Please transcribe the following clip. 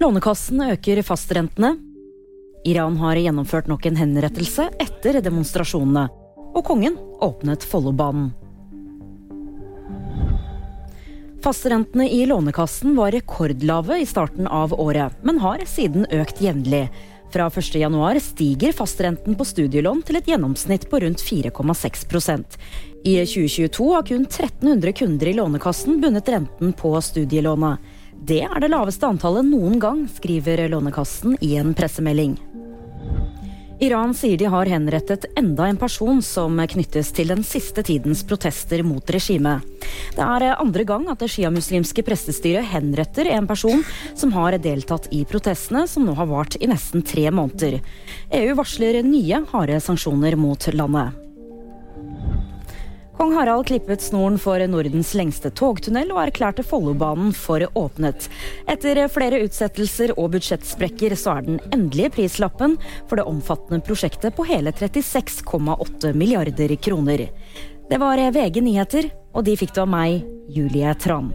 Lånekassen øker fastrentene. Iran har gjennomført nok en henrettelse etter demonstrasjonene. Og kongen åpnet Follobanen. Fastrentene i Lånekassen var rekordlave i starten av året, men har siden økt jevnlig. Fra 1.1 stiger fastrenten på studielån til et gjennomsnitt på rundt 4,6% I 2022 har kun 1300 kunder i Lånekassen bundet renten på studielånet. Det er det laveste antallet noen gang, skriver Lånekassen i en pressemelding. Iran sier de har henrettet enda en person som knyttes til den siste tidens protester mot regimet. Det er andre gang at det sjiamuslimske prestestyret henretter en person som har deltatt i protestene, som nå har vart i nesten tre måneder. EU varsler nye harde sanksjoner mot landet. Kong Harald klippet snoren for Nordens lengste togtunnel og erklærte Follobanen for åpnet. Etter flere utsettelser og budsjettsprekker så er den endelige prislappen for det omfattende prosjektet på hele 36,8 milliarder kroner. Det var VG nyheter, og de fikk du av meg, Julie Tran.